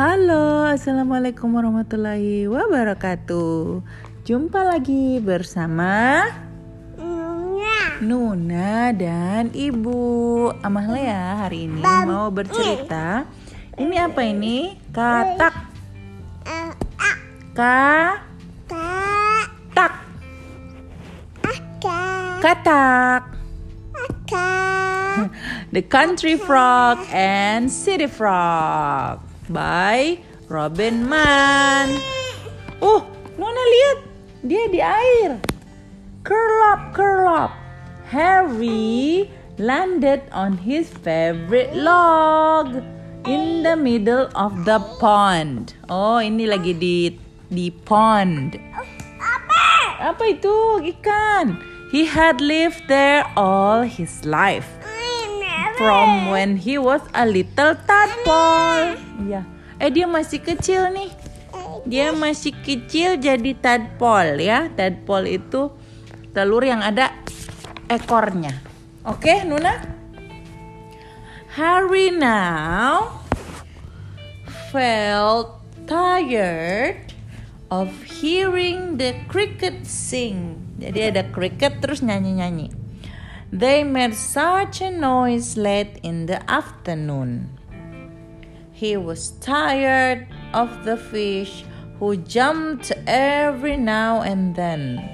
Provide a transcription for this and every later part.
Halo, Assalamualaikum warahmatullahi wabarakatuh. Jumpa lagi bersama Nuna. Dan Ibu. Amahlea hari ini mau bercerita. Ini apa ini? Katak. Ka Tak. Katak. The Country Frog and City Frog by Robin Mann. Oh, Nona lihat, dia di air. Curl up, curl up. Harry landed on his favorite log in the middle of the pond. Oh, ini lagi di di pond. Apa itu? Ikan. He had lived there all his life from when he was a little tadpole. Iya. Eh dia masih kecil nih. Dia masih kecil jadi tadpole ya. Tadpole itu telur yang ada ekornya. Oke, Nuna? Harry now felt tired of hearing the cricket sing. Jadi ada cricket terus nyanyi-nyanyi. They made such a noise late in the afternoon. He was tired of the fish who jumped every now and then.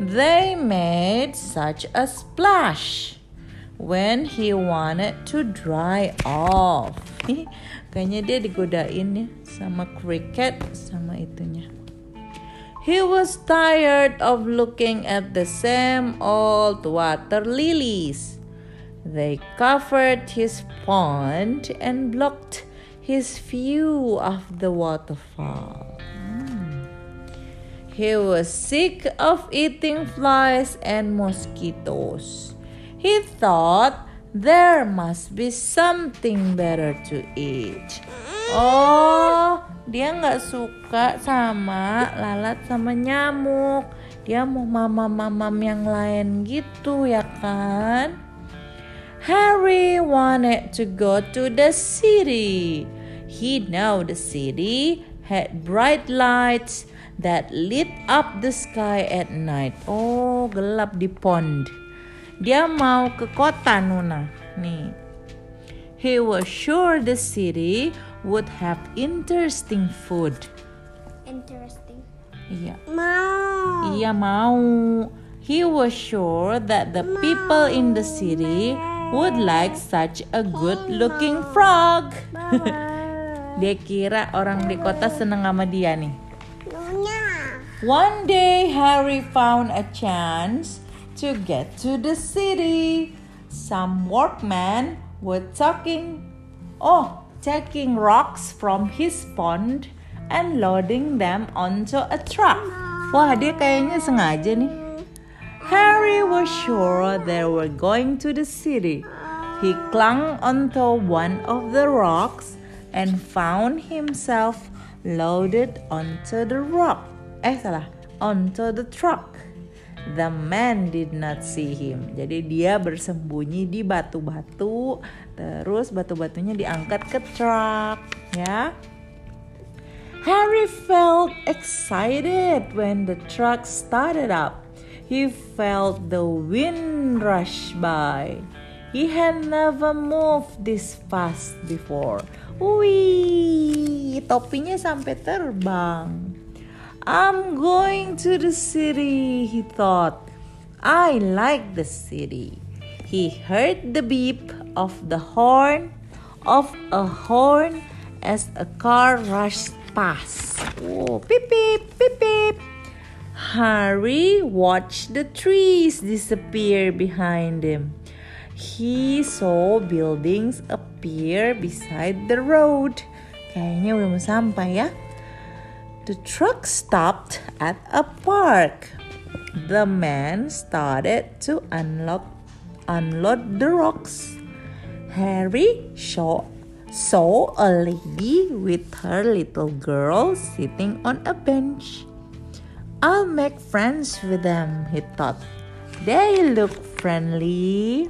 They made such a splash when he wanted to dry off. Kayaknya dia digodain ya sama cricket sama itunya. He was tired of looking at the same old water lilies. They covered his pond and blocked his view of the waterfall. He was sick of eating flies and mosquitoes. He thought there must be something better to eat. Oh, dia nggak suka sama lalat sama nyamuk. Dia mau mama-mamam yang lain gitu ya kan? Harry wanted to go to the city. He know the city had bright lights that lit up the sky at night. Oh, gelap di pond. Dia mau ke kota Nuna. Nih. He was sure the city would have interesting food. Interesting. Iya. Mau. Iya mau. He was sure that the people in the city would like such a good-looking frog. dia kira orang di kota seneng sama dia nih. One day Harry found a chance to get to the city. Some workmen were talking. Oh, taking rocks from his pond and loading them onto a truck. Wah, dia kayaknya sengaja nih. Harry was sure they were going to the city. He clung onto one of the rocks and found himself loaded onto the rock. Eh salah, onto the truck. The man did not see him. Jadi dia bersembunyi di batu-batu, terus batu-batunya diangkat ke truck, ya. Harry felt excited when the truck started up. He felt the wind rush by. He had never moved this fast before. Wih, topinya sampai terbang. I'm going to the city, he thought. I like the city. He heard the beep of the horn of a horn as a car rushed past. Oh, beep beep, beep beep. Harry watched the trees disappear behind him. He saw buildings appear beside the road. Kayaknya udah mau sampai ya. The truck stopped at a park. The man started to unlock unload the rocks. Harry saw, saw a lady with her little girl sitting on a bench. I'll make friends with them, he thought. They look friendly.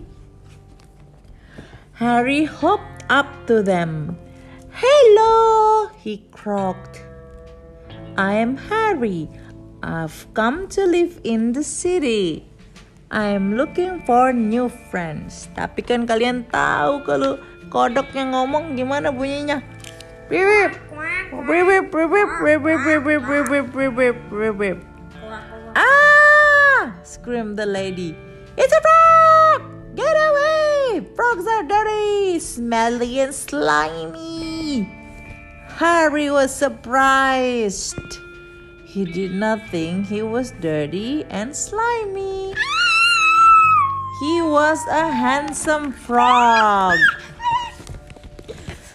Harry hopped up to them. Hello, he croaked. I am Harry. I've come to live in the city. I'm looking for new friends. Tapi kan kalian tahu kalau kodok yang ngomong gimana bunyinya? Bip bip bip bip bip bip bip bip bip bip bip bip. Ah! screamed the lady. It's a frog! Get away! Frogs are dirty, smelly, and slimy. Harry was surprised. He did not think he was dirty and slimy. He was a handsome frog.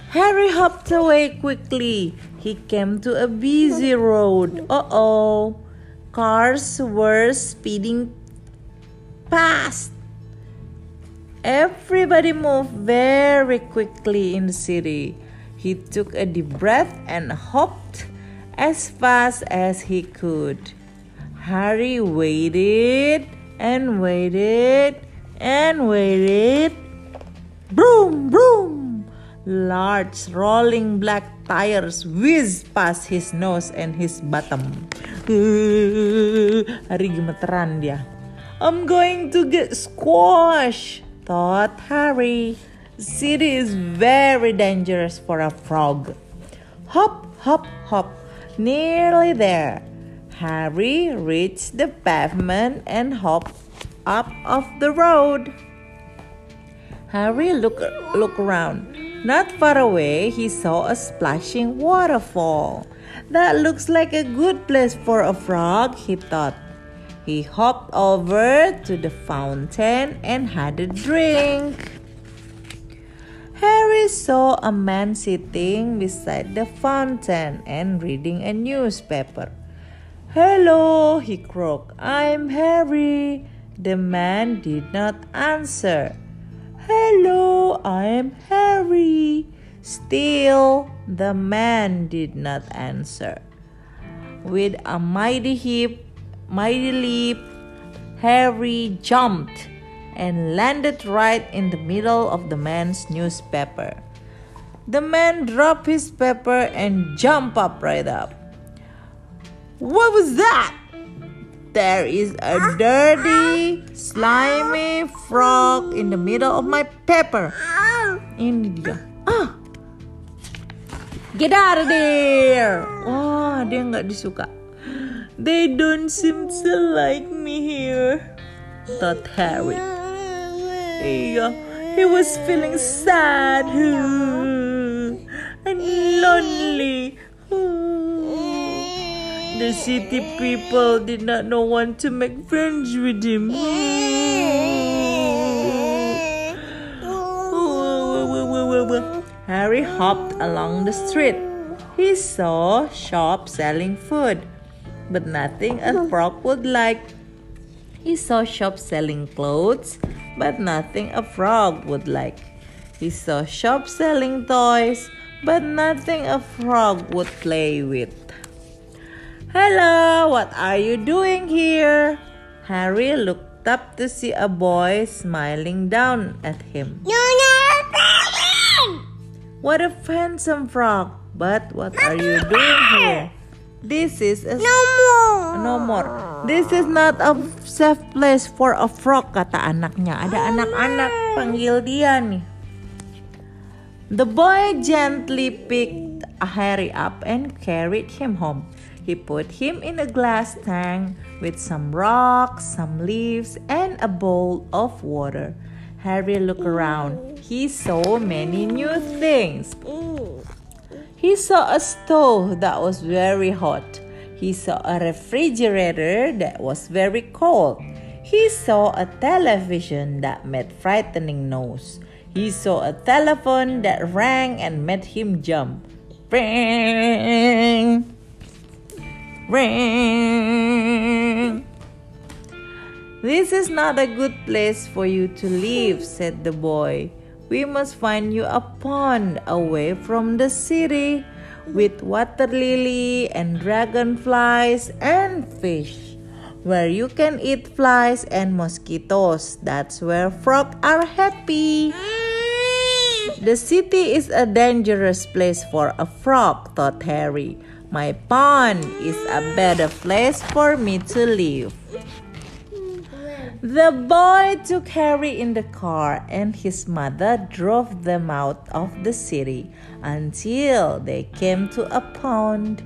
Harry hopped away quickly. He came to a busy road. Uh oh. Cars were speeding past. Everybody moved very quickly in the city. He took a deep breath and hopped as fast as he could. Harry waited and waited and waited. Broom, broom! Large rolling black tires whizzed past his nose and his bottom. Harry gemeteran dia. I'm going to get squashed, thought Harry. City is very dangerous for a frog. Hop, hop, hop. Nearly there. Harry reached the pavement and hopped up off the road. Harry looked look around. Not far away, he saw a splashing waterfall. That looks like a good place for a frog, he thought. He hopped over to the fountain and had a drink. Harry saw a man sitting beside the fountain and reading a newspaper. Hello, he croaked. I'm Harry. The man did not answer. Hello, I'm Harry. Still, the man did not answer. With a mighty heap, mighty leap, Harry jumped and landed right in the middle of the man's newspaper. The man dropped his paper and jumped up right up. What was that? There is a dirty, slimy frog in the middle of my paper. Ini dia. Ah. Get out of there. Wah, dia nggak disuka. They don't seem to like me here, thought Harry. Iya, he was feeling sad and The city people did not know one to make friends with him. Harry hopped along the street. He saw shops selling food, but nothing a frog would like. He saw shops selling clothes, but nothing a frog would like. He saw shops selling toys, but nothing a frog would play with. Hello, what are you doing here? Harry looked up to see a boy smiling down at him. No, no, What a handsome frog! But what are you doing here? This is a No more. no more. This is not a safe place for a frog, kata anaknya. Ada anak-anak panggil dia nih. The boy gently picked Harry up and carried him home. He put him in a glass tank with some rocks, some leaves, and a bowl of water. Harry looked around. He saw many new things. He saw a stove that was very hot. He saw a refrigerator that was very cold. He saw a television that made frightening noise. He saw a telephone that rang and made him jump. Ring! This is not a good place for you to live, said the boy. We must find you a pond away from the city with water lily and dragonflies and fish. Where you can eat flies and mosquitoes. That's where frogs are happy. The city is a dangerous place for a frog, thought Harry. My pond is a better place for me to live. The boy took Harry in the car, and his mother drove them out of the city until they came to a pond.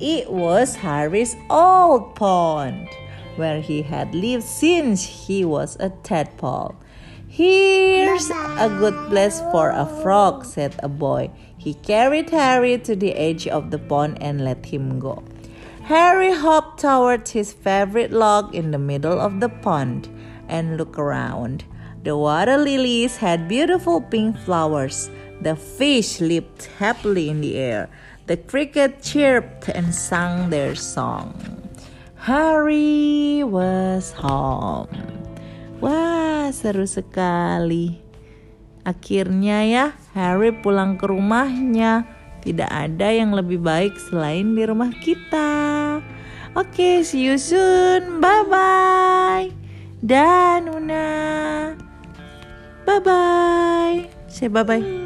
It was Harry's old pond, where he had lived since he was a tadpole. Here's a good place for a frog, said a boy. He carried Harry to the edge of the pond and let him go. Harry hopped toward his favorite log in the middle of the pond and looked around. The water lilies had beautiful pink flowers. The fish leaped happily in the air. The cricket chirped and sang their song. Harry was home. Wah, seru sekali. Akhirnya ya, Harry pulang ke rumahnya. Tidak ada yang lebih baik selain di rumah kita. Oke, okay, see you soon. Bye bye. Dan Una. Bye bye. Say bye bye.